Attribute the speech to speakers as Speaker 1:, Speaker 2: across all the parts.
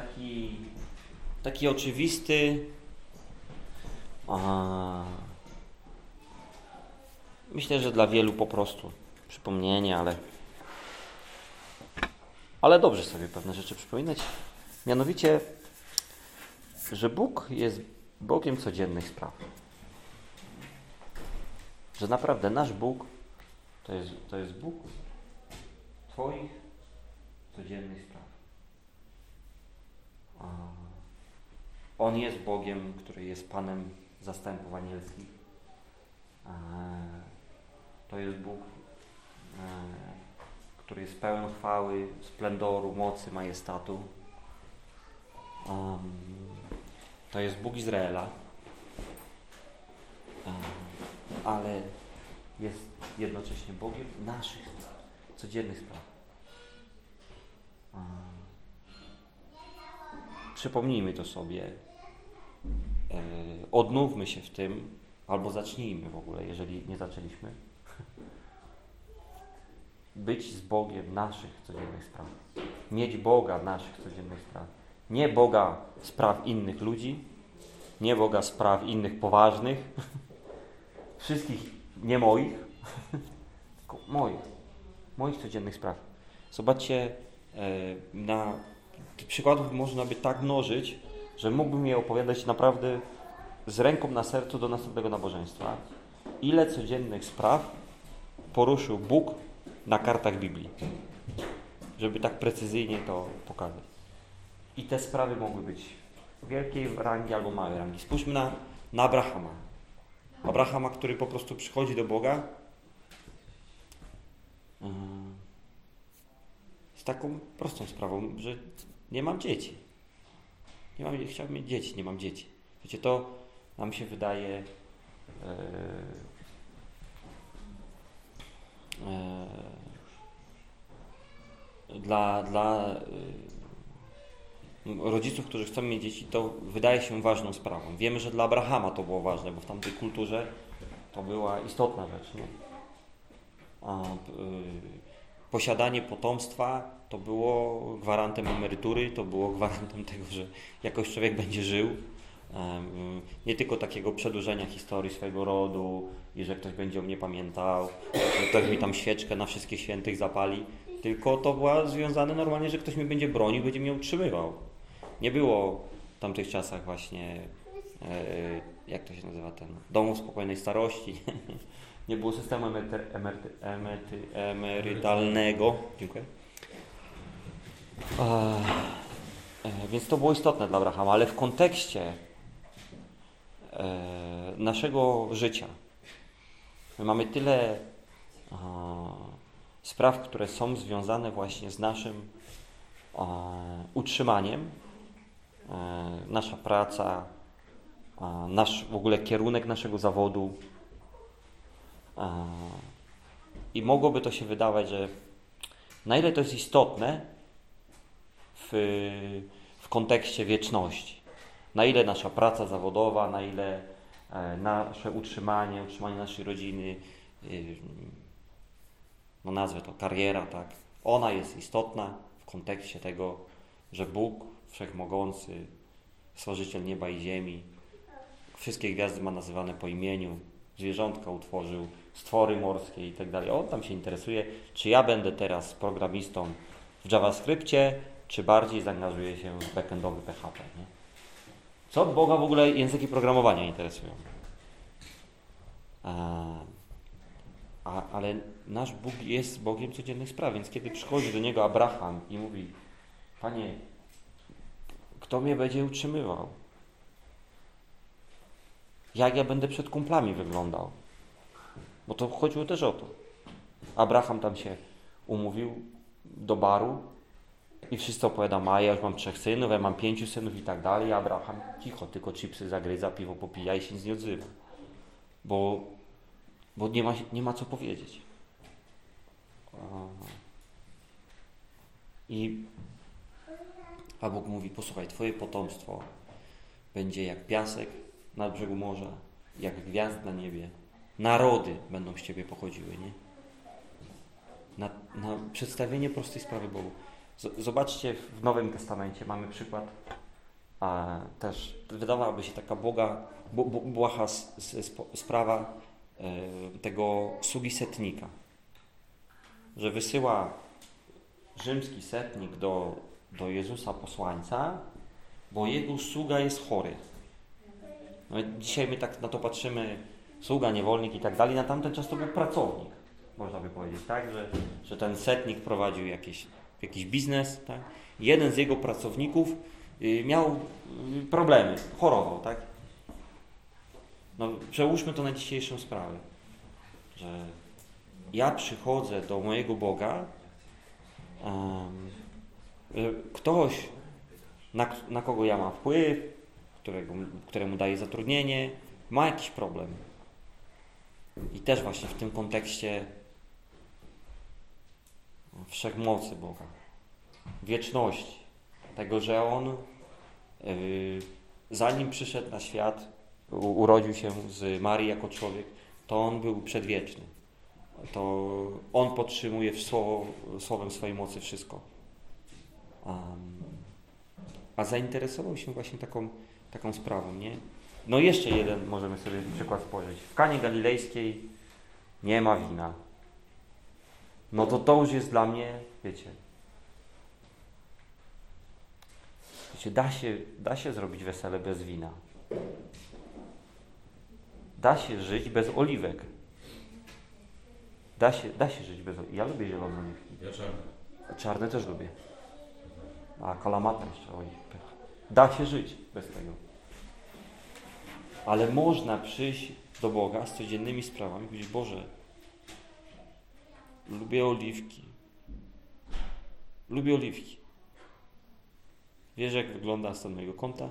Speaker 1: taki, taki oczywisty. A, myślę, że dla wielu po prostu przypomnienie, ale, ale dobrze sobie pewne rzeczy przypominać. Mianowicie, że Bóg jest Bogiem codziennych spraw. Że naprawdę nasz Bóg to jest, to jest Bóg Twoich codziennych spraw. On jest Bogiem, który jest Panem zastępów anielskich. To jest Bóg, który jest pełen chwały, splendoru, mocy, majestatu. To jest Bóg Izraela, ale jest jednocześnie Bogiem naszych codziennych spraw. Przypomnijmy to sobie, e, odnówmy się w tym, albo zacznijmy w ogóle, jeżeli nie zaczęliśmy. Być z Bogiem naszych codziennych spraw. Mieć Boga naszych codziennych spraw. Nie Boga spraw innych ludzi, nie Boga spraw innych poważnych, wszystkich nie moich, tylko moich, moich codziennych spraw. Zobaczcie, e, na tych przykładów można by tak mnożyć, że mógłbym je opowiadać naprawdę z ręką na sercu do następnego nabożeństwa. Ile codziennych spraw poruszył Bóg na kartach Biblii, żeby tak precyzyjnie to pokazać. I te sprawy mogły być wielkiej rangi albo małej rangi. Spójrzmy na, na Abrahama. Abrahama, który po prostu przychodzi do Boga z taką prostą sprawą, że nie mam dzieci. Nie mam, chciałbym mieć dzieci, nie mam dzieci. Wiecie, to nam się wydaje e, e, dla, dla e, rodziców, którzy chcą mieć dzieci, to wydaje się ważną sprawą. Wiemy, że dla Abrahama to było ważne, bo w tamtej kulturze to była istotna rzecz. Nie? A, y, posiadanie potomstwa to było gwarantem emerytury, to było gwarantem tego, że jakoś człowiek będzie żył. Nie tylko takiego przedłużenia historii swojego rodu i że ktoś będzie o mnie pamiętał, że ktoś mi tam świeczkę na wszystkich świętych zapali, tylko to było związane normalnie, że ktoś mnie będzie bronił, będzie mnie utrzymywał. Nie było w tamtych czasach właśnie, e, jak to się nazywa ten, domu spokojnej starości. Nie było systemu emery, emery, emerytalnego. Dziękuję. E, więc to było istotne dla Abrahama, ale w kontekście e, naszego życia my mamy tyle spraw, które są związane właśnie z naszym utrzymaniem, E, nasza praca, nasz w ogóle kierunek naszego zawodu. I mogłoby to się wydawać, że na ile to jest istotne w, w kontekście wieczności. Na ile nasza praca zawodowa, na ile e, nasze utrzymanie, utrzymanie naszej rodziny, y, no nazwę to kariera, tak, ona jest istotna w kontekście tego, że Bóg Wszechmogący, Stworzyciel nieba i ziemi. Wszystkie gwiazdy ma nazywane po imieniu. Zwierzątka utworzył, stwory morskie i tak dalej. On tam się interesuje, czy ja będę teraz programistą w JavaScriptie, czy bardziej zaangażuję się w backendowy PHP. Nie? Co Boga w ogóle języki programowania interesują? A, a, ale nasz Bóg jest Bogiem codziennych spraw, więc kiedy przychodzi do Niego Abraham i mówi Panie, kto mnie będzie utrzymywał? Jak ja będę przed kumplami wyglądał? Bo to chodziło też o to. Abraham tam się umówił do baru i wszyscy opowiadają, a ja już mam trzech synów, ja mam pięciu synów i tak dalej. Abraham cicho, tylko chipsy zagryza, piwo popija i się nic nie odzywa. Bo, bo nie, ma, nie ma co powiedzieć. I a Bóg mówi, posłuchaj, twoje potomstwo będzie jak piasek na brzegu morza, jak gwiazd na niebie. Narody będą z ciebie pochodziły, nie? Na, na przedstawienie prostej sprawy Bogu. Zobaczcie, w Nowym Testamencie mamy przykład a, też, wydawałaby się taka błoga, błaha sprawa e, tego sługi setnika, że wysyła rzymski setnik do, do Jezusa posłańca, bo jego sługa jest chory. No, dzisiaj my tak na to patrzymy, sługa, niewolnik i tak dalej, na tamten czas to był pracownik, można by powiedzieć, tak, że, że ten setnik prowadził jakieś, jakiś biznes, tak. Jeden z jego pracowników y, miał y, problemy, chorował, tak. No, przełóżmy to na dzisiejszą sprawę, że ja przychodzę do mojego Boga, um, ktoś, na, na kogo ja mam wpływ, którego, któremu daje zatrudnienie, ma jakiś problem. I też właśnie w tym kontekście wszechmocy Boga, wieczności, tego, że On yy, zanim przyszedł na świat, urodził się z Marii jako człowiek, to On był przedwieczny. To On podtrzymuje w słowo, słowem swojej mocy wszystko. Um, a zainteresował się właśnie taką, taką sprawą, nie? No jeszcze jeden możemy sobie przykład spojrzeć. W Kanie Galilejskiej nie ma wina. No to to już jest dla mnie, wiecie, wiecie da, się, da się zrobić wesele bez wina. Da się żyć bez oliwek. Da się, da się żyć bez oliwek. Ja lubię zielone oliwki.
Speaker 2: Ja czarne.
Speaker 1: Czarne też lubię. A kalamata jeszcze, oj. Da się żyć bez tego. Ale można przyjść do Boga z codziennymi sprawami i powiedzieć, Boże, lubię oliwki. Lubię oliwki. Wiesz, jak wygląda stan mojego konta?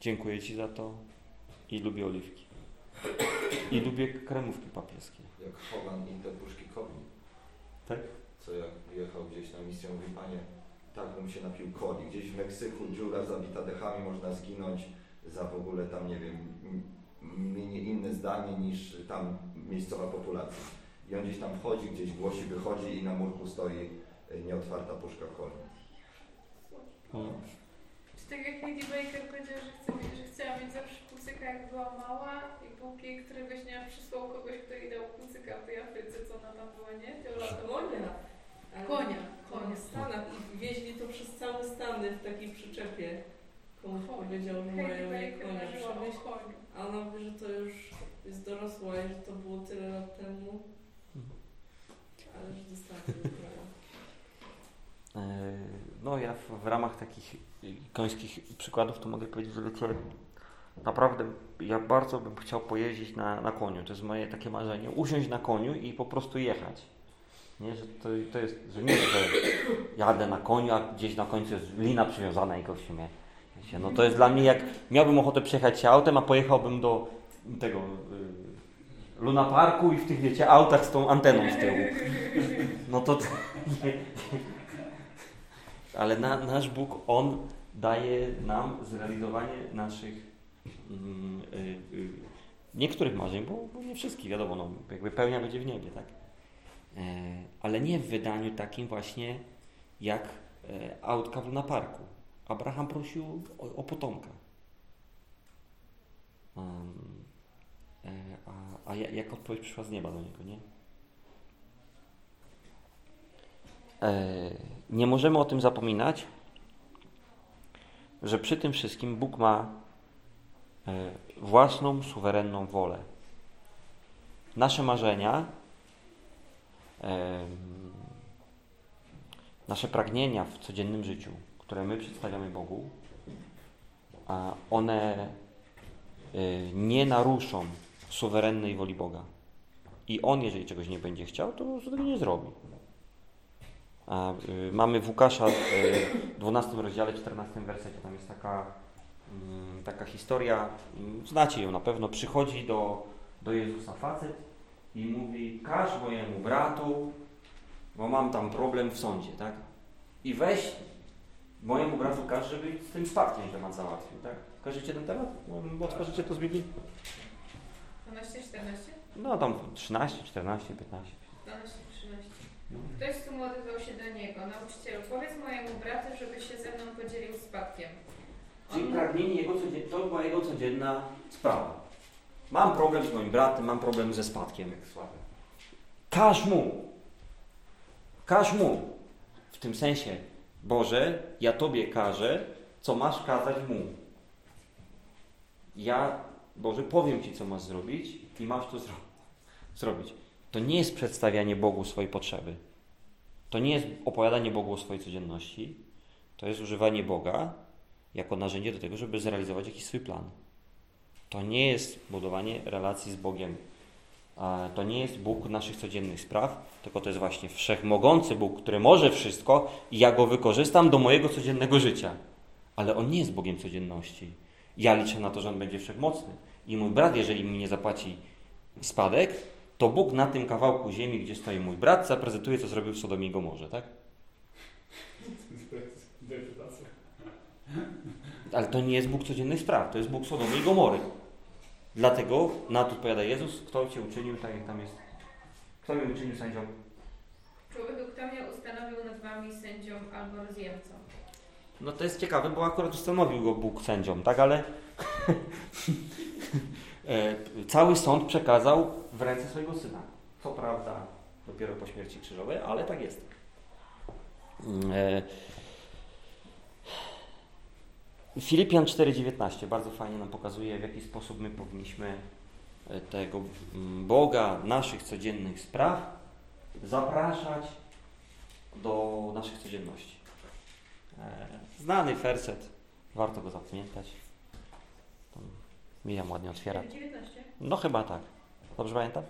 Speaker 1: Dziękuję Ci za to i lubię oliwki. I lubię kremówki papieskie.
Speaker 2: Jak Hogan i te puszki.
Speaker 1: Tak?
Speaker 2: Co jak jechał gdzieś na misję, mówi, Panie, tak bym się napił coli. Gdzieś w Meksyku dziura zabita dechami, można zginąć za w ogóle tam, nie wiem, inne zdanie niż tam miejscowa populacja. I on gdzieś tam wchodzi, gdzieś głosi, wychodzi i na murku stoi e, nieotwarta puszka coli.
Speaker 3: Hmm. Czy tak jak Lady Baker powiedziała, że, chce, że chciała mieć zawsze kucyka jak była mała i póki któregoś dnia przysłał kogoś, kto jej dał kucyka w tej Afryce, co ona tam była, nie?
Speaker 4: Konia.
Speaker 3: Konia.
Speaker 4: Konia w Stanach i wieźli to przez całe Stany w takiej przyczepie. Komuś powiedział, że mają jej konia przewieźć. A ona mówi, że to już jest dorosła i że to było tyle lat temu. Ale że dostała
Speaker 1: e, No ja w, w, ramach takich końskich przykładów to mogę powiedzieć, że wiecie, naprawdę ja bardzo bym chciał pojeździć na, na koniu. To jest moje takie marzenie. Usiąść na koniu i po prostu jechać. Nie, że to, to jest, że nie, że jadę na koniu, a gdzieś na końcu jest lina przywiązana i gościu mnie. Wiecie, no to jest dla mnie jak miałbym ochotę przejechać się autem, a pojechałbym do tego y, Luna Parku i w tych, wiecie, autach z tą anteną z tyłu. No to... Ale na, nasz Bóg, On daje nam zrealizowanie naszych mm, y, y, niektórych marzeń, bo, bo, nie wszystkich, wiadomo, no, jakby pełnia będzie w niebie, tak? E, ale nie w wydaniu takim właśnie jak e, autka w Parku. Abraham prosił o, o potomka. Um, a, a jak odpowiedź przyszła z nieba do niego, nie? Nie możemy o tym zapominać, że przy tym wszystkim Bóg ma własną, suwerenną wolę. Nasze marzenia nasze pragnienia w codziennym życiu, które my przedstawiamy Bogu, one y, nie naruszą suwerennej woli Boga. I On, jeżeli czegoś nie będzie chciał, to tego nie zrobi. Y, mamy w Łukasza y, w 12 rozdziale, 14 wersecie, tam jest taka, y, taka historia, znacie ją na pewno, przychodzi do, do Jezusa facet i mówi, każ mojemu bratu, bo mam tam problem w sądzie, tak? I weź mojemu bratu każ, żeby z tym spadkiem temat załatwił, tak? Każecie ten temat? Bo otworzycie to z Biblii?
Speaker 3: 12, 14?
Speaker 1: No tam 13, 14, 15.
Speaker 3: 12, 13. Ktoś tu odezwał się do niego. Nauczycielu, powiedz mojemu bratu, żeby się ze mną podzielił spadkiem.
Speaker 1: Czyli
Speaker 3: On-
Speaker 1: pragnienie jego codzien- to była jego codzienna sprawa. Mam problem z moim bratem, mam problem ze spadkiem. Każ mu. Każ mu. W tym sensie, Boże, ja Tobie każę, co masz kazać mu. Ja, Boże, powiem Ci, co masz zrobić i masz to zro zrobić. To nie jest przedstawianie Bogu swojej potrzeby. To nie jest opowiadanie Bogu o swojej codzienności. To jest używanie Boga jako narzędzie do tego, żeby zrealizować jakiś swój plan. To nie jest budowanie relacji z Bogiem to nie jest Bóg naszych codziennych spraw, tylko to jest właśnie wszechmogący Bóg, który może wszystko i ja go wykorzystam do mojego codziennego życia. Ale on nie jest Bogiem codzienności. Ja liczę na to, że on będzie wszechmocny. I mój brat, jeżeli mi nie zapłaci spadek, to Bóg na tym kawałku ziemi, gdzie stoi mój brat, zaprezentuje, co zrobił w Sodomie i Gomorze, tak? Ale to nie jest Bóg codziennych spraw, to jest Bóg Sodomy i Gomory. Dlatego na to odpowiada Jezus, kto Cię uczynił, tak jak tam jest. Kto mnie uczynił sędzią?
Speaker 3: Człowieku, kto mnie ustanowił nad wami sędzią albo rozjemcą?
Speaker 1: No to jest ciekawe, bo akurat ustanowił go Bóg sędzią, tak? Ale e, cały sąd przekazał w ręce swojego syna. Co prawda dopiero po śmierci krzyżowej, ale tak jest. E, Filipian 4,19 bardzo fajnie nam pokazuje, w jaki sposób my powinniśmy e, tego mm, Boga naszych codziennych spraw zapraszać do naszych codzienności. E, Znany werset, warto go zapamiętać. Miriam ładnie otwiera.
Speaker 3: 19.
Speaker 1: No chyba tak. Dobrze pamiętam?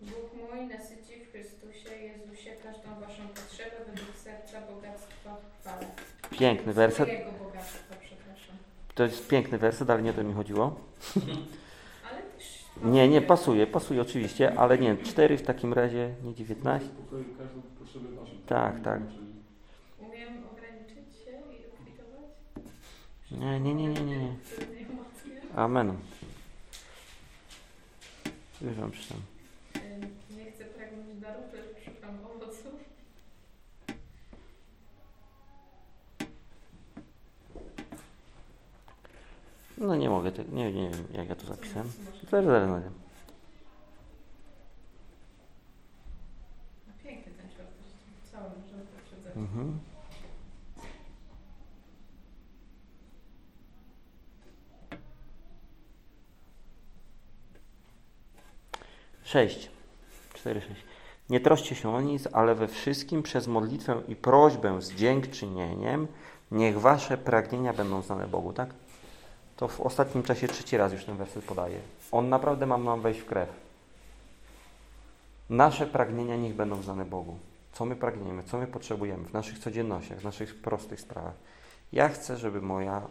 Speaker 3: Bóg mój nasyci w Chrystusie Jezusie każdą waszą potrzebę według serca bogactwa chwały.
Speaker 1: Piękny werset. To jest piękny werset, ale nie o to mi chodziło. Nie, nie, pasuje, pasuje oczywiście, ale nie, 4 w takim razie, nie 19.
Speaker 5: Uspokoi każdą potrzebę naszą.
Speaker 1: Tak, tak.
Speaker 3: Umiem ograniczyć się i ukwitować?
Speaker 1: Nie, nie, nie, nie, nie. nie. Amen. Już wam przeczytam. No nie mogę, nie, nie wiem jak ja to zapisałem. Zaraz, zaraz znajdę.
Speaker 3: Piękny ten czwarty cały możemy to.
Speaker 1: Mhm. Sześć. Cztery, sześć. Nie troszcie się o nic, ale we wszystkim przez modlitwę i prośbę z dziękczynieniem niech wasze pragnienia będą znane Bogu, tak? To w ostatnim czasie trzeci raz już ten werset podaje. On naprawdę ma nam wejść w krew. Nasze pragnienia niech będą znane Bogu co my pragniemy, co my potrzebujemy w naszych codziennościach, w naszych prostych sprawach. Ja chcę, żeby moja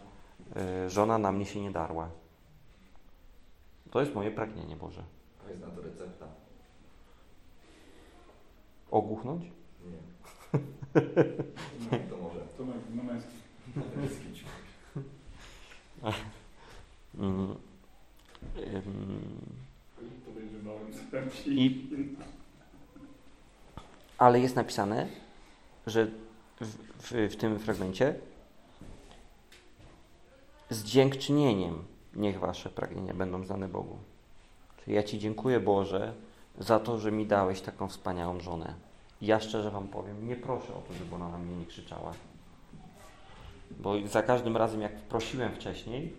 Speaker 1: y, żona na mnie się nie darła. To jest moje pragnienie, Boże.
Speaker 2: To jest na to recepta.
Speaker 1: Ogłuchnąć?
Speaker 2: Nie. To może.
Speaker 5: To męski.
Speaker 2: Męski
Speaker 1: Mm. Ym,
Speaker 5: To będzie małym zręcznikiem.
Speaker 1: I, ale jest napisane, że w, w, w tym fragmencie z dziękczynieniem niech wasze pragnienia będą znane Bogu. Czyli ja Ci dziękuję Boże za to, że mi dałeś taką wspaniałą żonę. Ja szczerze Wam powiem, nie proszę o to, żeby ona na mnie nie krzyczała. Bo za każdym razem, jak prosiłem wcześniej,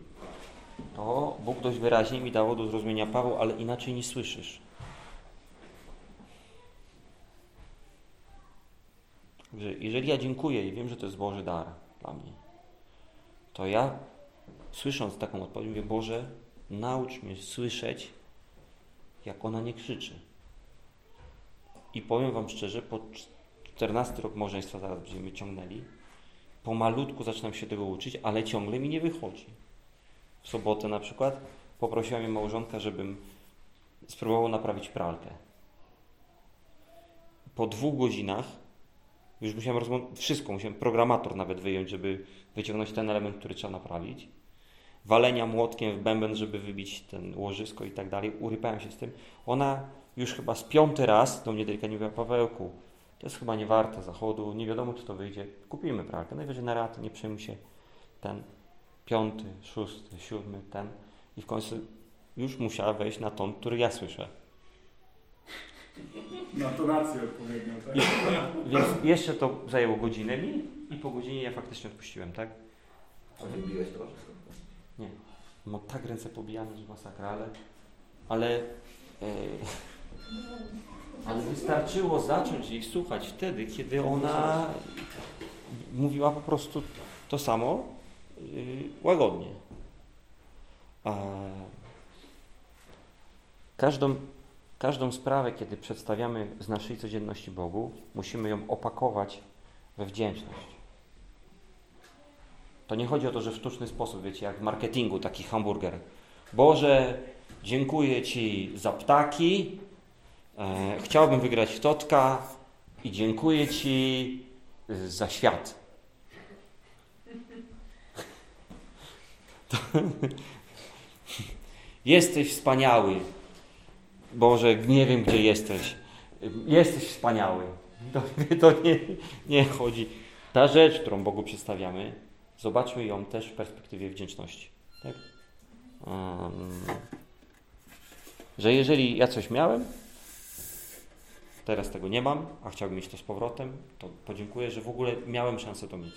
Speaker 1: to Bóg dość wyraźnie mi dało do zrozumienia Paweł, ale inaczej nie słyszysz. Że jeżeli ja dziękuję i wiem, że to jest Boży dar dla mnie, to ja słysząc taką odpowiedź mówię, Boże, naucz mnie słyszeć, jak ona nie krzyczy. I powiem Wam szczerze, po 14 rok małżeństwa zaraz będziemy ciągnęli, pomalutku zaczynam się tego uczyć, ale ciągle mi nie wychodzi. W sobotę na przykład poprosiła mnie małżonka, żebym spróbował naprawić pralkę. Po dwóch godzinach już musiałem rozmon- wszystko, musiałem programator nawet wyjąć, żeby wyciągnąć ten element, który trzeba naprawić. Walenia młotkiem w bęben, żeby wybić ten łożysko i tak dalej. Urypałem się z tym. Ona już chyba z piąty raz do mnie delikatnie mówiła, Pawełku, to jest chyba nie warte zachodu, nie wiadomo czy to wyjdzie. Kupimy pralkę, najwyżej na raty, nie przejmuj się. Ten piąty, szósty, siódmy, ten. I w końcu już musiała wejść na ton, który ja słyszę.
Speaker 5: Na tonację odpowiednią, tak?
Speaker 1: Więc jeszcze to zajęło godzinę mi i po godzinie ja faktycznie odpuściłem, tak?
Speaker 2: A wybiłeś troszkę.
Speaker 1: Mam tak ręce pobijane, że masakra, ale... Ale... E, ale wystarczyło zacząć jej słuchać wtedy, kiedy ona mówiła po prostu to samo yy, łagodnie. A każdą, każdą sprawę, kiedy przedstawiamy z naszej codzienności Bogu, musimy ją opakować we wdzięczność. To nie chodzi o to, że w sztuczny sposób, wiecie, jak w marketingu, taki hamburger. Boże, dziękuję Ci za ptaki, e, chciałbym wygrać Totka i dziękuję Ci za świat. To jesteś wspaniały. Boże, nie wiem, gdzie jesteś. Jesteś wspaniały. To, to nie, nie chodzi. Ta rzecz, którą Bogu przedstawiamy, zobaczmy ją też w perspektywie wdzięczności. Tak? Um, że jeżeli ja coś miałem, teraz tego nie mam, a chciałbym mieć to z powrotem, to podziękuję, że w ogóle miałem szansę to mieć.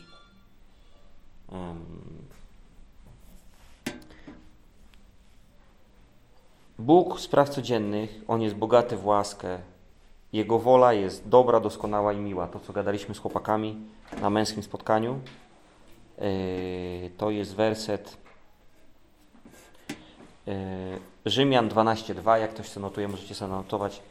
Speaker 1: Um, Bóg spraw codziennych, On jest bogaty w łaskę. Jego wola jest dobra, doskonała i miła. To, co gadaliśmy z chłopakami na męskim spotkaniu, yy, to jest werset yy, Rzymian 12:2. Jak ktoś sobie notuje, możecie sobie notować.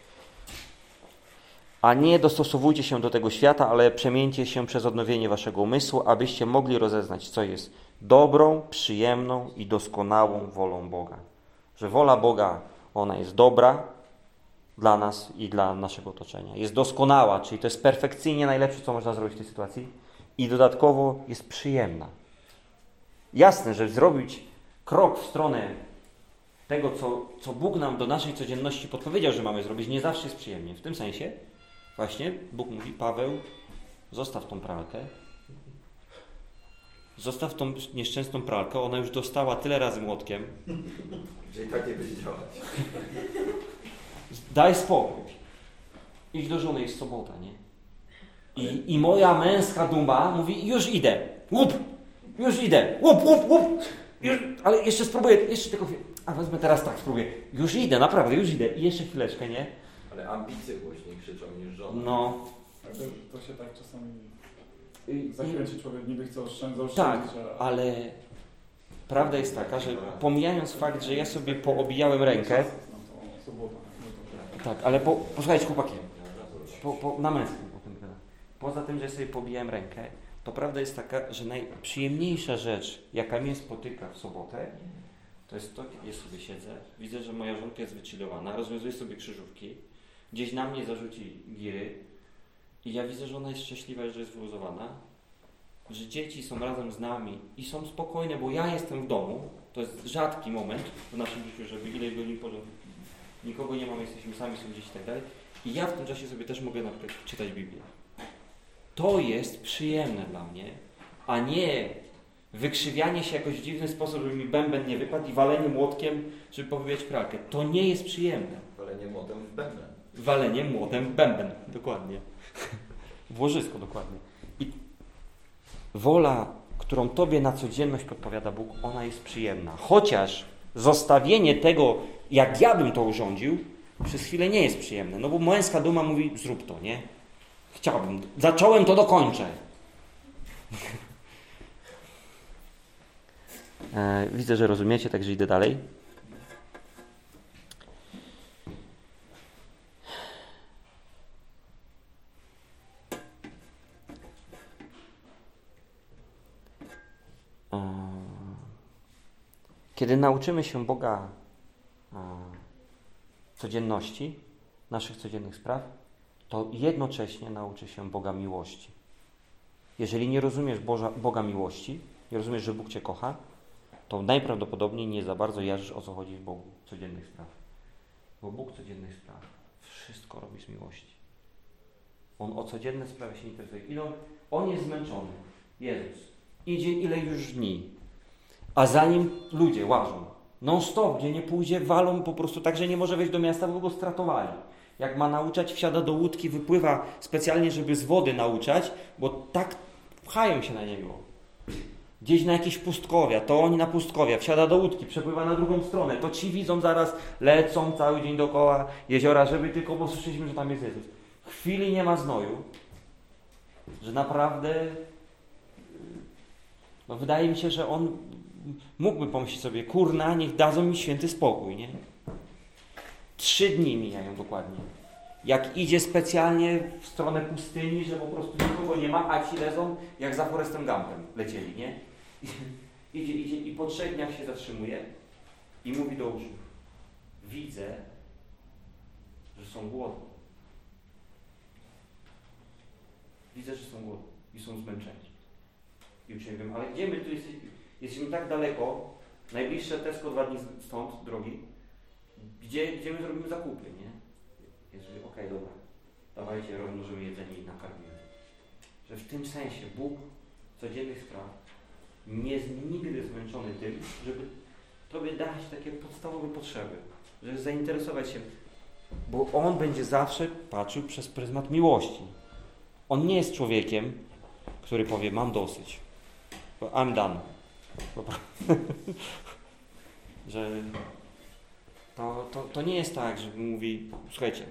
Speaker 1: A nie dostosowujcie się do tego świata, ale przemieńcie się przez odnowienie waszego umysłu, abyście mogli rozeznać, co jest dobrą, przyjemną i doskonałą wolą Boga że wola Boga, ona jest dobra dla nas i dla naszego otoczenia. Jest doskonała, czyli to jest perfekcyjnie najlepsze, co można zrobić w tej sytuacji i dodatkowo jest przyjemna. Jasne, że zrobić krok w stronę tego, co, co Bóg nam do naszej codzienności podpowiedział, że mamy zrobić, nie zawsze jest przyjemnie. W tym sensie właśnie Bóg mówi, Paweł, zostaw tą pralkę, Zostaw tą nieszczęsną pralkę, ona już dostała tyle razy młotkiem.
Speaker 2: Że i tak nie będzie działać.
Speaker 1: Daj spokój. Idź do żony, jest sobota, nie? I, I moja męska duma mówi, już idę, łup, już idę, łup, łup, łup. Już, ale jeszcze spróbuję, jeszcze tylko. A wezmę teraz tak, spróbuję. Już idę, naprawdę, już idę. I jeszcze chwileczkę, nie?
Speaker 2: Ale ambicje głośniej krzyczą niż żona.
Speaker 1: No.
Speaker 5: Tak, to, to się tak czasami
Speaker 1: I-
Speaker 5: zakręci człowiek, niby chce oszczędzać,
Speaker 1: Tak,
Speaker 5: a...
Speaker 1: ale prawda jest taka, że pomijając fakt, że ja sobie poobijałem rękę,
Speaker 5: no to-
Speaker 1: tak, ale po, posłuchajcie chłopaki, po, po, na męskim o tym gadam. Poza tym, że sobie pobijałem rękę, to prawda jest taka, że najprzyjemniejsza rzecz, jaka mnie spotyka w sobotę, to jest to, kiedy ja sobie siedzę, widzę, że moja żonka jest wychillowana, rozwiązuje sobie krzyżówki, gdzieś na mnie zarzuci giry i ja widzę, że ona jest szczęśliwa, że jest wyluzowana, że dzieci są razem z nami i są spokojne, bo ja jestem w domu. To jest rzadki moment w naszym życiu, żeby ileś godzin porządku. Nikogo nie mamy, jesteśmy sami, są dzieci i tak dalej. I ja w tym czasie sobie też mogę na przykład czytać Biblię. To jest przyjemne dla mnie, a nie wykrzywianie się jakoś w dziwny sposób, żeby mi bęben nie wypadł i walenie młotkiem, żeby pobijać pralkę. To nie jest przyjemne.
Speaker 2: Walenie młotem w bęben.
Speaker 1: Walenie młotem bęben. Dokładnie. W łożysko, dokładnie. I wola, którą Tobie na codzienność podpowiada Bóg, ona jest przyjemna. Chociaż zostawienie tego, jak ja bym to urządził, przez chwilę nie jest przyjemne. No bo męska duma mówi, zrób to, nie? Chciałbym. Zacząłem, to dokończę. E, widzę, że rozumiecie, także idę dalej. Kiedy nauczymy się Boga e, codzienności, naszych codziennych spraw, to jednocześnie nauczy się Boga miłości. Jeżeli nie rozumiesz Boża, Boga miłości, nie rozumiesz, że Bóg Cię kocha, to najprawdopodobniej nie za bardzo jarzysz o co chodzi w Bogu codziennych spraw. Bo Bóg codziennych spraw wszystko robi z miłości. On o codzienne sprawy się interesuje. Idą, on jest zmęczony. Jezus. Idzie ile już dni. A za nim ludzie łażą. Non stop, gdzie nie pójdzie, walą po prostu tak, że nie może wejść do miasta, bo go stratowali. Jak ma nauczać, wsiada do łódki, wypływa specjalnie, żeby z wody nauczać, bo tak pchają się na niego. Gdzieś na jakieś pustkowia, to oni na pustkowia, wsiada do łódki, przepływa na drugą stronę, to ci widzą zaraz, lecą cały dzień dookoła jeziora, żeby tylko, bo słyszeliśmy, że tam jest Jezus. Chwili nie ma znoju, że naprawdę, no wydaje mi się, że on mógłby pomyśleć sobie, kurna, niech dadzą mi święty spokój, nie? Trzy dni mijają dokładnie. Jak idzie specjalnie w stronę pustyni, że po prostu nikogo nie ma, a ci lezą jak za Forestem Gumpem lecieli, nie? Idzie, idzie i po trzech dniach się zatrzymuje i mówi do uczniów. Widzę, że są głodni. Widzę, że są głodni i są zmęczeni. I uczniowie mówią, ale gdzie my tu jesteśmy? Jesteśmy tak daleko, najbliższe Tesco dwa dni stąd, drogi, gdzie, gdzie my zrobimy zakupy, nie? Jezu, okej, dobra, dawajcie, rozmnożymy jedzenie i nakarmimy. Że w tym sensie Bóg codziennych spraw nie jest nigdy zmęczony tym, żeby Tobie dać takie podstawowe potrzeby, żeby zainteresować się, bo On będzie zawsze patrzył przez pryzmat miłości. On nie jest człowiekiem, który powie, mam dosyć, I'm done. Że to, to, to nie jest tak, że mówi, słuchajcie,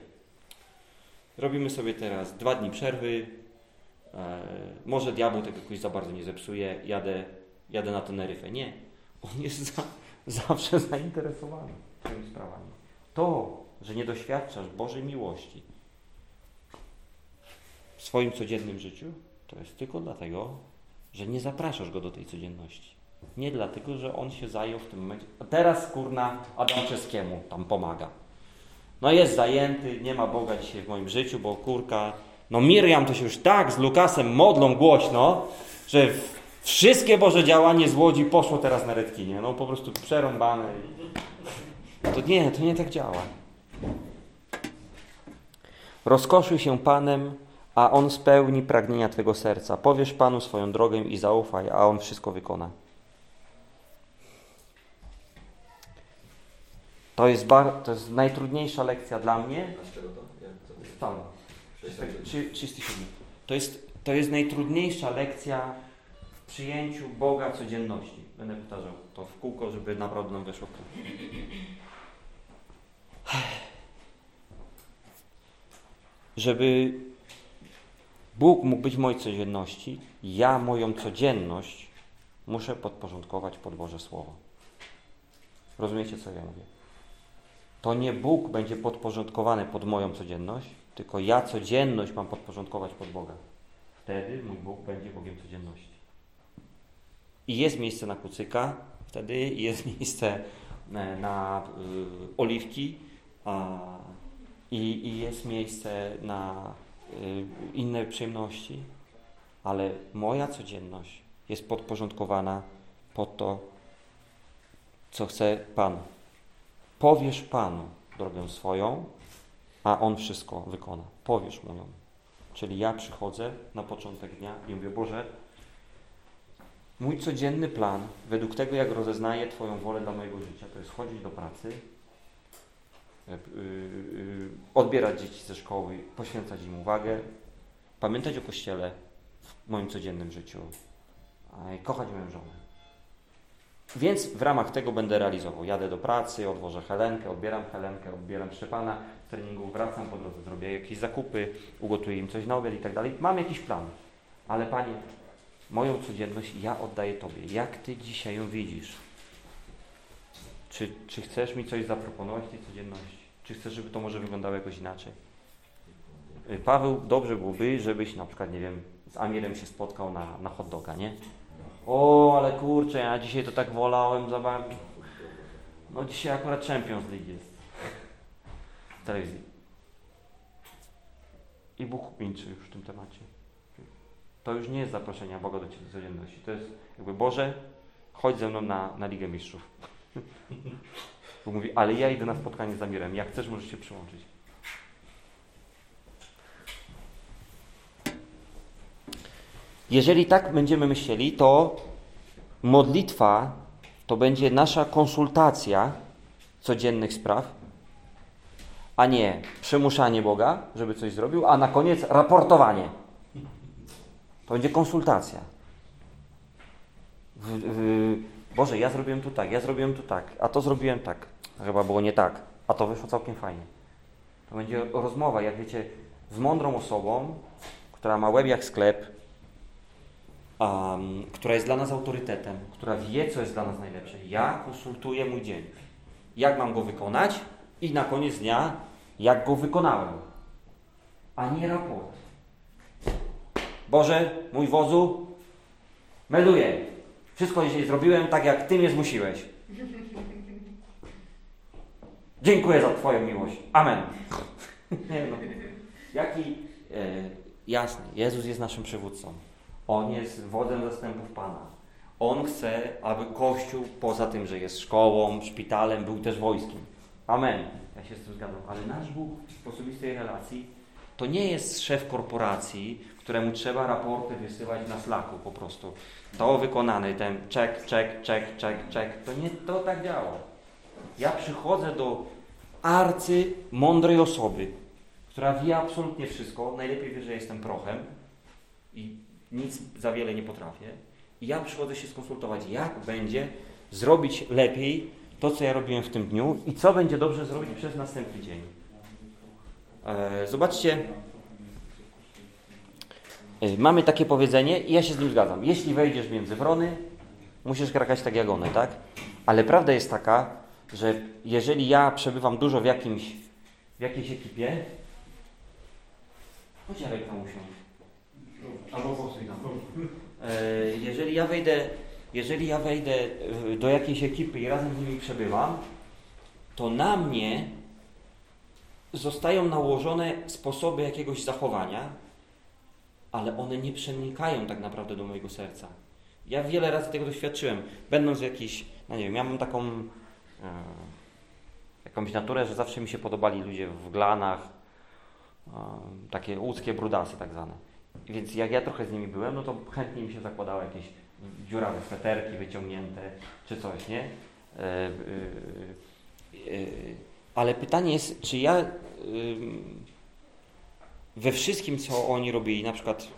Speaker 1: robimy sobie teraz dwa dni przerwy, e, może diabeł tego jakoś za bardzo nie zepsuje, jadę, jadę na Teneryfę. Nie. On jest za, zawsze zainteresowany tymi sprawami. To, że nie doświadczasz Bożej miłości w swoim codziennym życiu, to jest tylko dlatego, że nie zapraszasz go do tej codzienności. Nie dlatego, że on się zajął w tym momencie. A teraz kurna Adam Czeskiemu tam pomaga. No jest zajęty, nie ma Boga dzisiaj w moim życiu, bo kurka. No Miriam to się już tak z Lukasem modlą głośno, że wszystkie Boże działanie z Łodzi poszło teraz na Redkinie. No po prostu przerąbane. To nie, to nie tak działa. Rozkoszuj się Panem, a On spełni pragnienia Twego serca. Powiesz Panu swoją drogę i zaufaj, a On wszystko wykona. To jest, bar, to jest najtrudniejsza lekcja dla mnie.
Speaker 2: A z czego to? Jak, co to jest?
Speaker 1: Tam,
Speaker 2: Sześć
Speaker 1: tak,
Speaker 2: razy.
Speaker 1: trzy- 37. To jest, to jest najtrudniejsza lekcja w przyjęciu Boga codzienności. Będę powtarzał to w kółko, żeby naprawdę nam weszło w krew. Żeby Bóg mógł być w mojej codzienności, ja moją codzienność muszę podporządkować pod Boże Słowo. Rozumiecie, co ja mówię? To nie Bóg będzie podporządkowany pod moją codzienność, tylko ja codzienność mam podporządkować pod Boga. Wtedy mój Bóg będzie Bogiem codzienności. I jest miejsce na kucyka, wtedy jest miejsce e, na y, oliwki a, i, i jest miejsce na y, inne przyjemności, ale moja codzienność jest podporządkowana pod to, co chce Pan. Powiesz Panu drogę swoją, a On wszystko wykona. Powiesz Mu ją. Czyli ja przychodzę na początek dnia i mówię, Boże, mój codzienny plan, według tego, jak rozeznaję Twoją wolę dla mojego życia, to jest chodzić do pracy, yy, yy, odbierać dzieci ze szkoły, poświęcać im uwagę, pamiętać o Kościele w moim codziennym życiu, kochać moją żonę. Więc w ramach tego będę realizował. Jadę do pracy, odwożę Helenkę, odbieram Helenkę, odbieram Szczepana z treningu, wracam po drodze, zrobię jakieś zakupy, ugotuję im coś na obiad i tak dalej. Mam jakiś plan. Ale Panie, moją codzienność ja oddaję Tobie. Jak Ty dzisiaj ją widzisz? Czy, czy chcesz mi coś zaproponować w tej codzienności? Czy chcesz, żeby to może wyglądało jakoś inaczej? Y, Paweł, dobrze byłoby, żebyś na przykład, nie wiem, z Amirem się spotkał na, na hot doga, nie? O, ale kurczę, ja dzisiaj to tak wolałem za bardzo. No dzisiaj akurat Champions League jest w telewizji. I Bóg milczy już w tym temacie. To już nie jest zaproszenie Boga do Ciebie codzienności. To jest jakby Boże, chodź ze mną na, na Ligę Mistrzów. Bóg mówi, ale ja idę na spotkanie z Amirem. Jak chcesz, możesz się przyłączyć. Jeżeli tak będziemy myśleli, to modlitwa to będzie nasza konsultacja codziennych spraw, a nie przymuszanie Boga, żeby coś zrobił, a na koniec raportowanie. To będzie konsultacja. W, w, Boże, ja zrobiłem tu tak, ja zrobiłem tu tak, a to zrobiłem tak. Chyba było nie tak, a to wyszło całkiem fajnie. To będzie rozmowa, jak wiecie, z mądrą osobą, która ma łeb jak sklep, um, która jest dla nas autorytetem, która wie, co jest dla nas najlepsze. Ja konsultuję mój dzień. Jak mam go wykonać i na koniec dnia, jak go wykonałem. A nie raport. Boże, mój wozu, melduję. Wszystko dzisiaj zrobiłem tak, jak Ty mnie zmusiłeś. Dziękuję za Twoją miłość. Amen. No. Jaki, e, jasny, Jezus jest naszym przywódcą. On jest wodzem zastępów Pana. On chce, aby Kościół, poza tym, że jest szkołą, szpitalem, był też wojskiem. Amen. Ja się z tym zgadzam. Ale nasz Bóg w osobistej relacji to nie jest szef korporacji, któremu trzeba raporty wysyłać na Slacku po prostu. To wykonany, ten czek, czek, czek, czek, czek. To nie to tak działa. Ja przychodzę do arcy mądrej osoby, która wie absolutnie wszystko, najlepiej wie, że jestem prochem i nic za wiele nie potrafię. I ja przychodzę się skonsultować, jak będzie zrobić lepiej to, co ja robiłem w tym dniu i co będzie dobrze zrobić przez następny dzień. E, zobaczcie, e, mamy takie powiedzenie i ja się z nim zgadzam. Jeśli wejdziesz między wrony, musisz krakać tak jak one, tak? Ale prawda jest taka, że jeżeli ja przebywam dużo w, jakimś, w jakiejś ekipie, chodź Jarek tam usiąść. Albo posłuchaj tam. E, jeżeli ja wejdę, jeżeli ja wejdę e, do jakiejś ekipy i razem z nimi przebywam, to na mnie zostają nałożone sposoby jakiegoś zachowania, ale one nie przenikają tak naprawdę do mojego serca. Ja wiele razy tego doświadczyłem, będąc w jakiejś, no nie wiem, ja mam taką e, jakąś naturę, że zawsze mi się podobali ludzie w glanach, e, takie łódzkie brudasy tak zwane. Więc jak ja trochę z nimi byłem, no to chętnie mi się zakładało jakieś dziurawe sweterki wyciągnięte, czy coś, nie? E, e, e, ale pytanie jest, czy ja we wszystkim, co oni robili, na przykład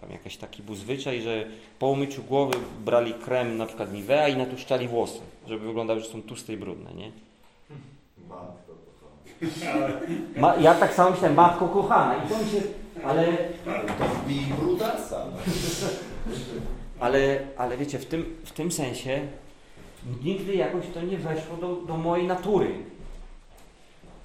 Speaker 1: tam jakiś taki był zwyczaj, że po umyciu głowy brali krem na przykład Nivea i natuszczali włosy, żeby wyglądały, że są tłuste i brudne, nie?
Speaker 2: Matko kochana.
Speaker 1: Ma, ja tak samo myślałem, matko kochana i to mi się, ale,
Speaker 2: To wbij
Speaker 1: ale, ale wiecie, w tym, w tym sensie nigdy jakoś to nie weszło do, do mojej natury.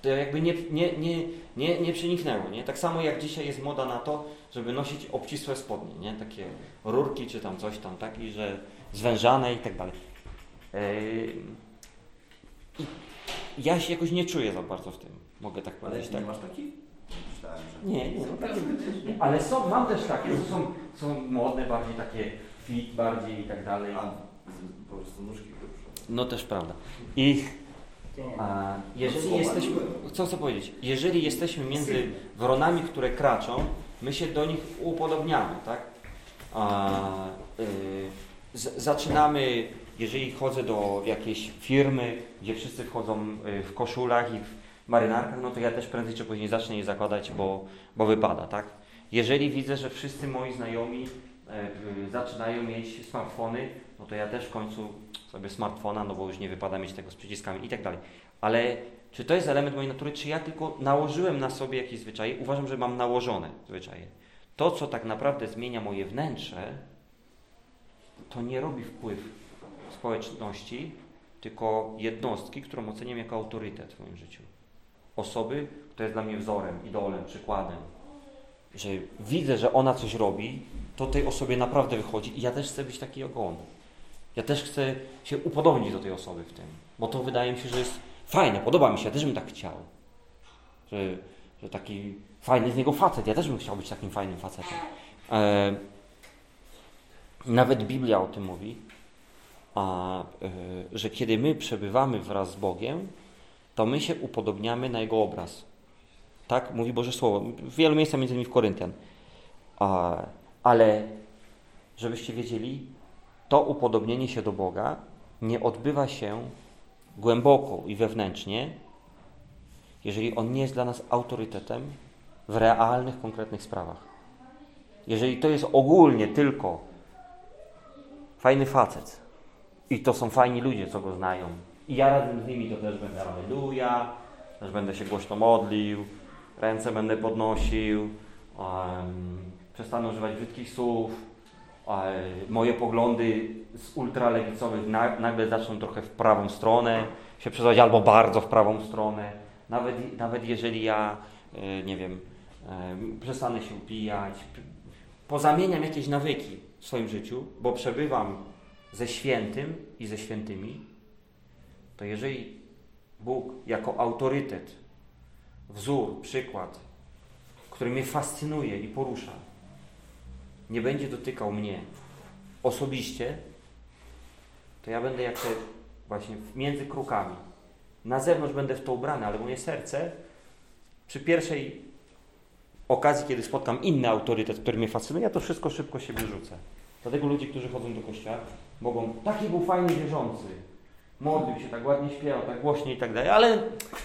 Speaker 1: To jakby nie, nie, nie, nie, nie przeniknęło, nie? Tak samo jak dzisiaj jest moda na to, żeby nosić obcisłe spodnie, nie? Takie rurki czy tam coś tam, tak? I że zwężane i tak dalej. Yy, ja się jakoś nie czuję za bardzo w tym, mogę tak
Speaker 2: Ale
Speaker 1: powiedzieć,
Speaker 2: nie
Speaker 1: tak?
Speaker 2: masz takich?
Speaker 1: Nie, nie, no takie, nie, ale są, mam też takie, to są, są modne, bardziej takie fit, bardziej i tak dalej.
Speaker 2: A, po prostu nóżki grubsze.
Speaker 1: No też prawda. I a, jeżeli
Speaker 2: No,
Speaker 1: jesteśmy,
Speaker 2: złamaliłem.
Speaker 1: co chcę powiedzieć, jeżeli jesteśmy między wronami, które kraczą, my się do nich upodobniamy, tak? A, y, z, zaczynamy, jeżeli chodzę do jakiejś firmy, gdzie wszyscy wchodzą y, w koszulach i w marynarkach, no to ja też prędzej czy później zacznę je zakładać, bo, bo wypada, tak? Jeżeli widzę, że wszyscy moi znajomi e, y, zaczynają mieć smartfony, no to ja też w końcu sobie smartfona, no bo już nie wypada mieć tego z przyciskami i tak dalej. Ale czy to jest element mojej natury, czy ja tylko nałożyłem na sobie jakieś zwyczaje? Uważam, że mam nałożone zwyczaje. To, co tak naprawdę zmienia moje wnętrze, to nie robi wpływ społeczności, tylko jednostki, którą oceniam jako autorytet w moim życiu. Osoby, która jest dla mnie wzorem, idolem, przykładem. Że widzę, że ona coś robi, to tej osobie naprawdę wychodzi i ja też chcę być taki jak on. Ja też chcę się upodobnić do tej osoby w tym, bo to wydaje mi się, że jest fajne, podoba mi się, ja też bym tak chciał. Że, że taki fajny z niego facet, ja też bym chciał być takim fajnym facetem. E, nawet Biblia o tym mówi, a, e, że kiedy my przebywamy wraz z Bogiem, to my się upodobniamy na Jego obraz. Tak mówi Boże Słowo. W wielu miejscach, między innymi w Koryntian. Ale żebyście wiedzieli, to upodobnienie się do Boga nie odbywa się głęboko i wewnętrznie, jeżeli On nie jest dla nas autorytetem w realnych, konkretnych sprawach. Jeżeli to jest ogólnie tylko fajny facet i to są fajni ludzie, co go znają, i ja razem z nimi to też będę aleluja, też będę się głośno modlił, ręce będę podnosił, um, przestanę używać brzydkich słów, um, moje poglądy z ultralewicowych na, nagle zaczną trochę w prawą stronę się przesuwać, albo bardzo w prawą stronę. Nawet, nawet jeżeli ja, e, nie wiem, e, przestanę się upijać, pozamieniam jakieś nawyki w swoim życiu, bo przebywam ze świętym i ze świętymi, to jeżeli Bóg jako autorytet, wzór, przykład, który mnie fascynuje i porusza, nie będzie dotykał mnie osobiście, to ja będę jak te właśnie między krukami. Na zewnątrz będę w to ubrany, ale moje serce przy pierwszej okazji, kiedy spotkam inny autorytet, który mnie fascynuje, ja to wszystko szybko siebie rzucę. Dlatego ludzie, którzy chodzą do kościoła, mogą, taki był fajny wierzący, modlił się, tak ładnie śpiewał, tak głośnie i tak dalej, ale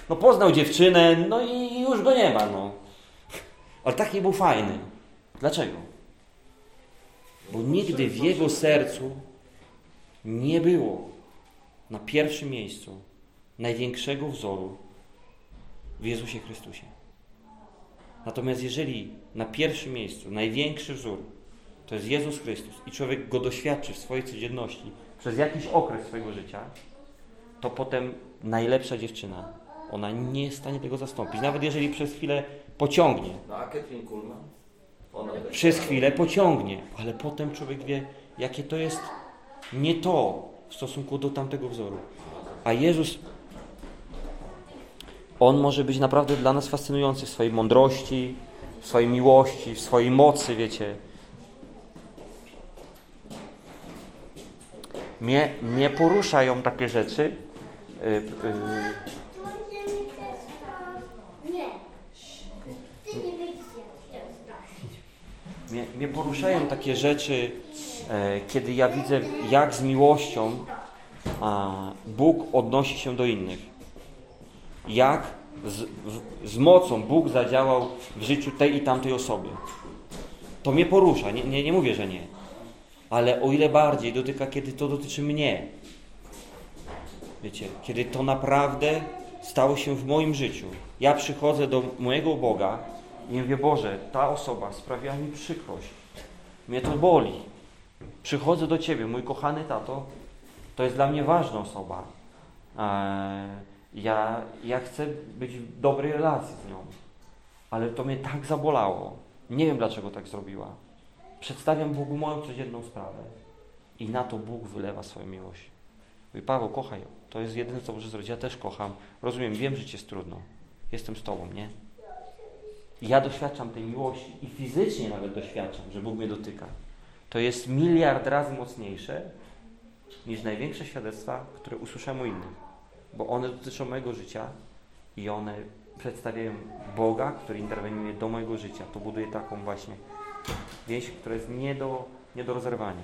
Speaker 1: no poznał dziewczynę, no i już go nie ma, no. Ale taki był fajny. Dlaczego? Bo nigdy w jego sercu nie było na pierwszym miejscu największego wzoru w Jezusie Chrystusie. Natomiast jeżeli na pierwszym miejscu największy wzór to jest Jezus Chrystus i człowiek go doświadczy w swojej codzienności przez jakiś okres swojego życia, to potem najlepsza dziewczyna, ona nie jest w stanie tego zastąpić. Nawet jeżeli przez chwilę pociągnie,
Speaker 2: No a Catherine Kuhlman?
Speaker 1: Przez chwilę pociągnie, ale potem człowiek wie, jakie to jest nie to w stosunku do tamtego wzoru. A Jezus, On może być naprawdę dla nas fascynujący w swojej mądrości, w swojej miłości, w swojej mocy, wiecie. Mnie, mnie poruszają takie rzeczy. Y, y. Mnie, mnie poruszają takie rzeczy, e, kiedy ja widzę, jak z miłością Bóg odnosi się do innych. Jak z, z mocą Bóg zadziałał w życiu tej i tamtej osoby. To mnie porusza, nie, nie, nie mówię, że nie. Ale o ile bardziej dotyka, kiedy to dotyczy mnie. Wiecie, kiedy to naprawdę stało się w moim życiu. Ja przychodzę do mojego Boga i mówię, Boże, ta osoba sprawiła mi przykrość. Mnie to boli. Przychodzę do Ciebie, mój kochany tato, to jest dla mnie ważna osoba. Eee, ja, ja chcę być w dobrej relacji z nią. Ale to mnie tak zabolało. Nie wiem, dlaczego tak zrobiła. Przedstawiam Bogu moją codzienną sprawę. I na to Bóg wylewa swoją miłość. Mówi, Paweł, kochaj ją. To jest jedyne, co możesz zrobić. Ja też kocham. Rozumiem, wiem, że Ci jest trudno. Jestem z Tobą, nie? I ja doświadczam tej miłości i fizycznie nawet doświadczam, że Bóg mnie dotyka. To jest miliard razy mocniejsze niż największe świadectwa, które usłyszałem u innych. Bo one dotyczą mojego życia i one przedstawiają Boga, który interweniuje do mojego życia. To buduje taką właśnie więź, która jest nie do, nie do rozerwania.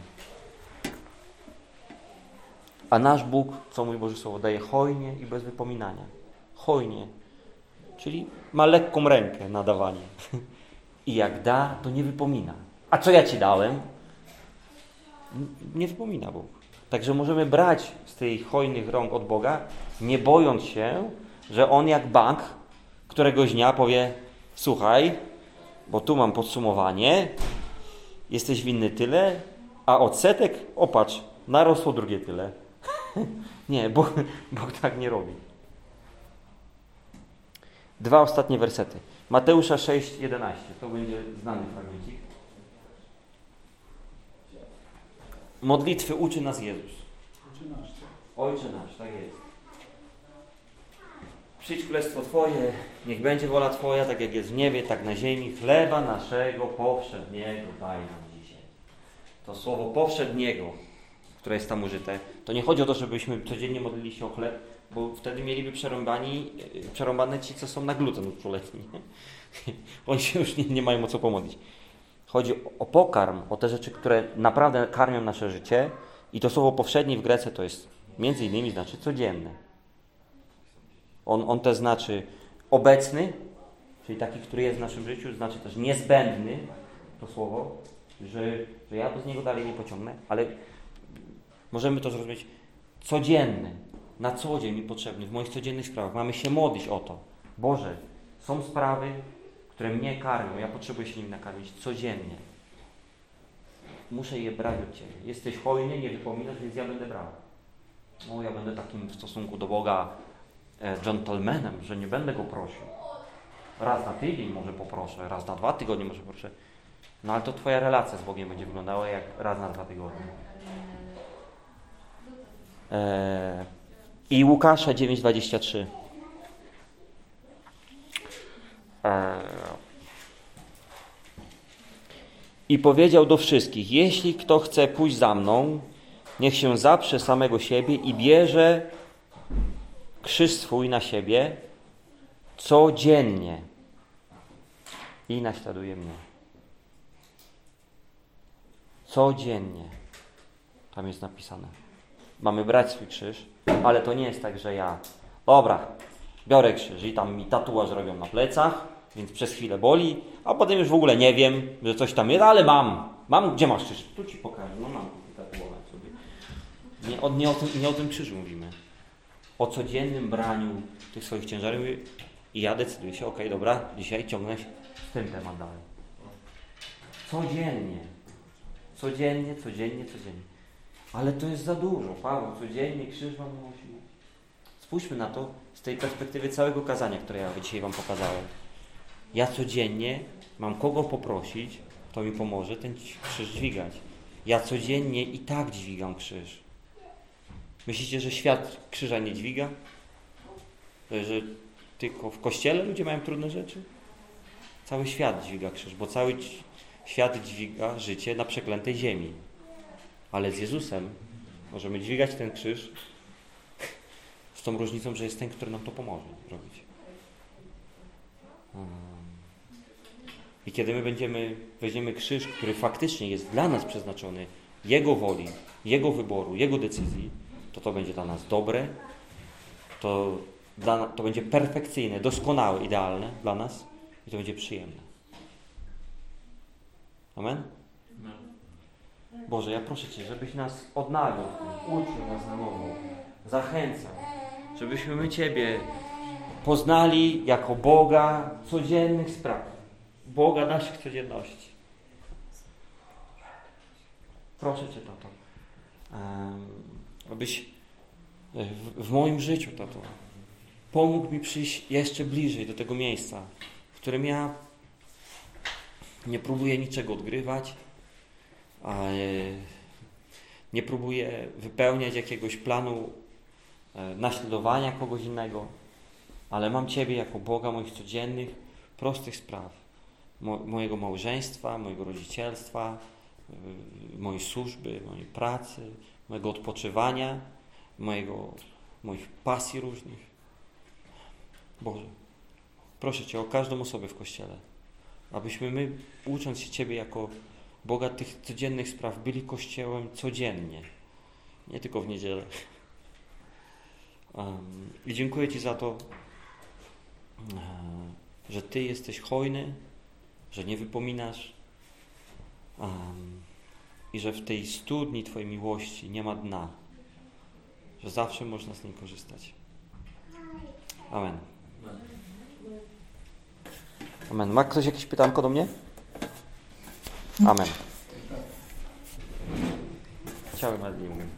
Speaker 1: A nasz Bóg, co mój Boże Słowo, daje hojnie i bez wypominania. Hojnie. Czyli ma lekką rękę na dawanie. I jak da, to nie wypomina. A co ja Ci dałem? Nie wypomina Bóg. Także możemy brać z tych hojnych rąk od Boga, nie bojąc się, że On jak bank któregoś dnia powie słuchaj, bo tu mam podsumowanie, jesteś winny tyle, a odsetek, opatrz, narosło drugie tyle. nie, Bóg, Bóg tak nie robi. Dwa ostatnie wersety. Mateusza 6, 11. To będzie znany fragmencik. Modlitwy uczy nas Jezus.
Speaker 5: 13.
Speaker 1: Ojcze nasz, tak jest. Przyjdź królestwo Twoje, niech będzie wola Twoja, tak jak jest w niebie, tak na ziemi. Chleba naszego powszedniego daj nam dzisiaj. To słowo powszedniego, które jest tam użyte, to nie chodzi o to, żebyśmy codziennie modlili się o chleb, bo wtedy mieliby przerąbani, e, przerąbane ci, co są na gluten trzyletni. Oni się już nie, nie mają o co pomodlić. Chodzi o pokarm, o te rzeczy, które naprawdę karmią nasze życie. I to słowo powszedni w Grece to jest między innymi znaczy codzienny. On, on też znaczy obecny, czyli taki, który jest w naszym życiu, znaczy też niezbędny, to słowo, że, że ja z niego dalej nie pociągnę, ale możemy to zrozumieć codzienny, na co dzień mi potrzebny, w moich codziennych sprawach. Mamy się modlić o to. Boże, są sprawy, które mnie karmią, ja potrzebuję się nimi nakarmić codziennie. Muszę je brać od Ciebie. Jesteś hojny, nie wypominasz, więc ja będę brał. No, ja będę takim w stosunku do Boga e, dżentelmenem, że nie będę Go prosił. Raz na tydzień może poproszę, raz na dwa tygodnie może poproszę. No ale to Twoja relacja z Bogiem będzie wyglądała jak raz na dwa tygodnie. E, I Łukasza 9,23. E, I powiedział do wszystkich: Jeśli kto chce pójść za mną, niech się zaprze samego siebie i bierze krzyż swój na siebie codziennie i naśladuje mnie. Codziennie. Tam jest napisane. Mamy brać swój krzyż, ale to nie jest tak, że ja, dobra, biorę krzyż i tam mi tatuaż robią na plecach, więc przez chwilę boli, a potem już w ogóle nie wiem, że coś tam jest, ale mam. Mam, gdzie masz krzyż? Tu ci pokażę, no mam tatuować sobie. Nie, o, nie, o tym, nie o tym krzyżu mówimy. O codziennym braniu tych swoich ciężarów i ja decyduję się, okej, dobra, dzisiaj ciągnę się z tym temat dalej. Codziennie. Codziennie, codziennie, codziennie. Ale to jest za dużo, Paweł, codziennie krzyż wam nosi. Spójrzmy na to z tej perspektywy całego kazania, które ja dzisiaj wam pokazałem. Ja codziennie mam kogo poprosić, kto mi pomoże ten krzyż dźwigać. Ja codziennie i tak dźwigam krzyż. Myślicie, że świat krzyża nie dźwiga? Że tylko w kościele ludzie mają trudne rzeczy? Cały świat dźwiga krzyż, bo cały świat dźwiga życie na przeklętej ziemi. Ale z Jezusem możemy dźwigać ten krzyż z tą różnicą, że jest ten, który nam to pomoże robić. I kiedy my będziemy, weźmiemy krzyż, który faktycznie jest dla nas przeznaczony, Jego woli, Jego wyboru, Jego decyzji, to to będzie dla nas dobre, to, dla, to będzie perfekcyjne, doskonałe, idealne dla nas i to będzie przyjemne. Amen? Boże, ja proszę Cię, żebyś nas odnawiał, uczył nas na nowo, zachęcał, żebyśmy my Ciebie poznali jako Boga codziennych spraw, Boga naszych codzienności. Proszę Cię, Tato, abyś w, w moim życiu, Tato, pomógł mi przyjść jeszcze bliżej do tego miejsca, w którym ja nie próbuję niczego odgrywać, nie próbuję wypełniać jakiegoś planu naśladowania kogoś innego, ale mam Ciebie jako Boga moich codziennych, prostych spraw. Mo mojego małżeństwa, mojego rodzicielstwa, mojej służby, mojej pracy, mojego odpoczywania, mojego, moich pasji różnych. Boże, proszę Cię o każdą osobę w Kościele, abyśmy my, ucząc się Ciebie jako Boga tych codziennych spraw, byli Kościołem codziennie, nie tylko w niedzielę. I dziękuję Ci za to, że Ty jesteś hojny, że nie wypominasz i że w tej studni Twojej miłości nie ma dna, że zawsze można z niej korzystać. Amen. Amen. Ma ktoś jakieś pytanko do mnie? Amen. Chciałem, ale nie umiem.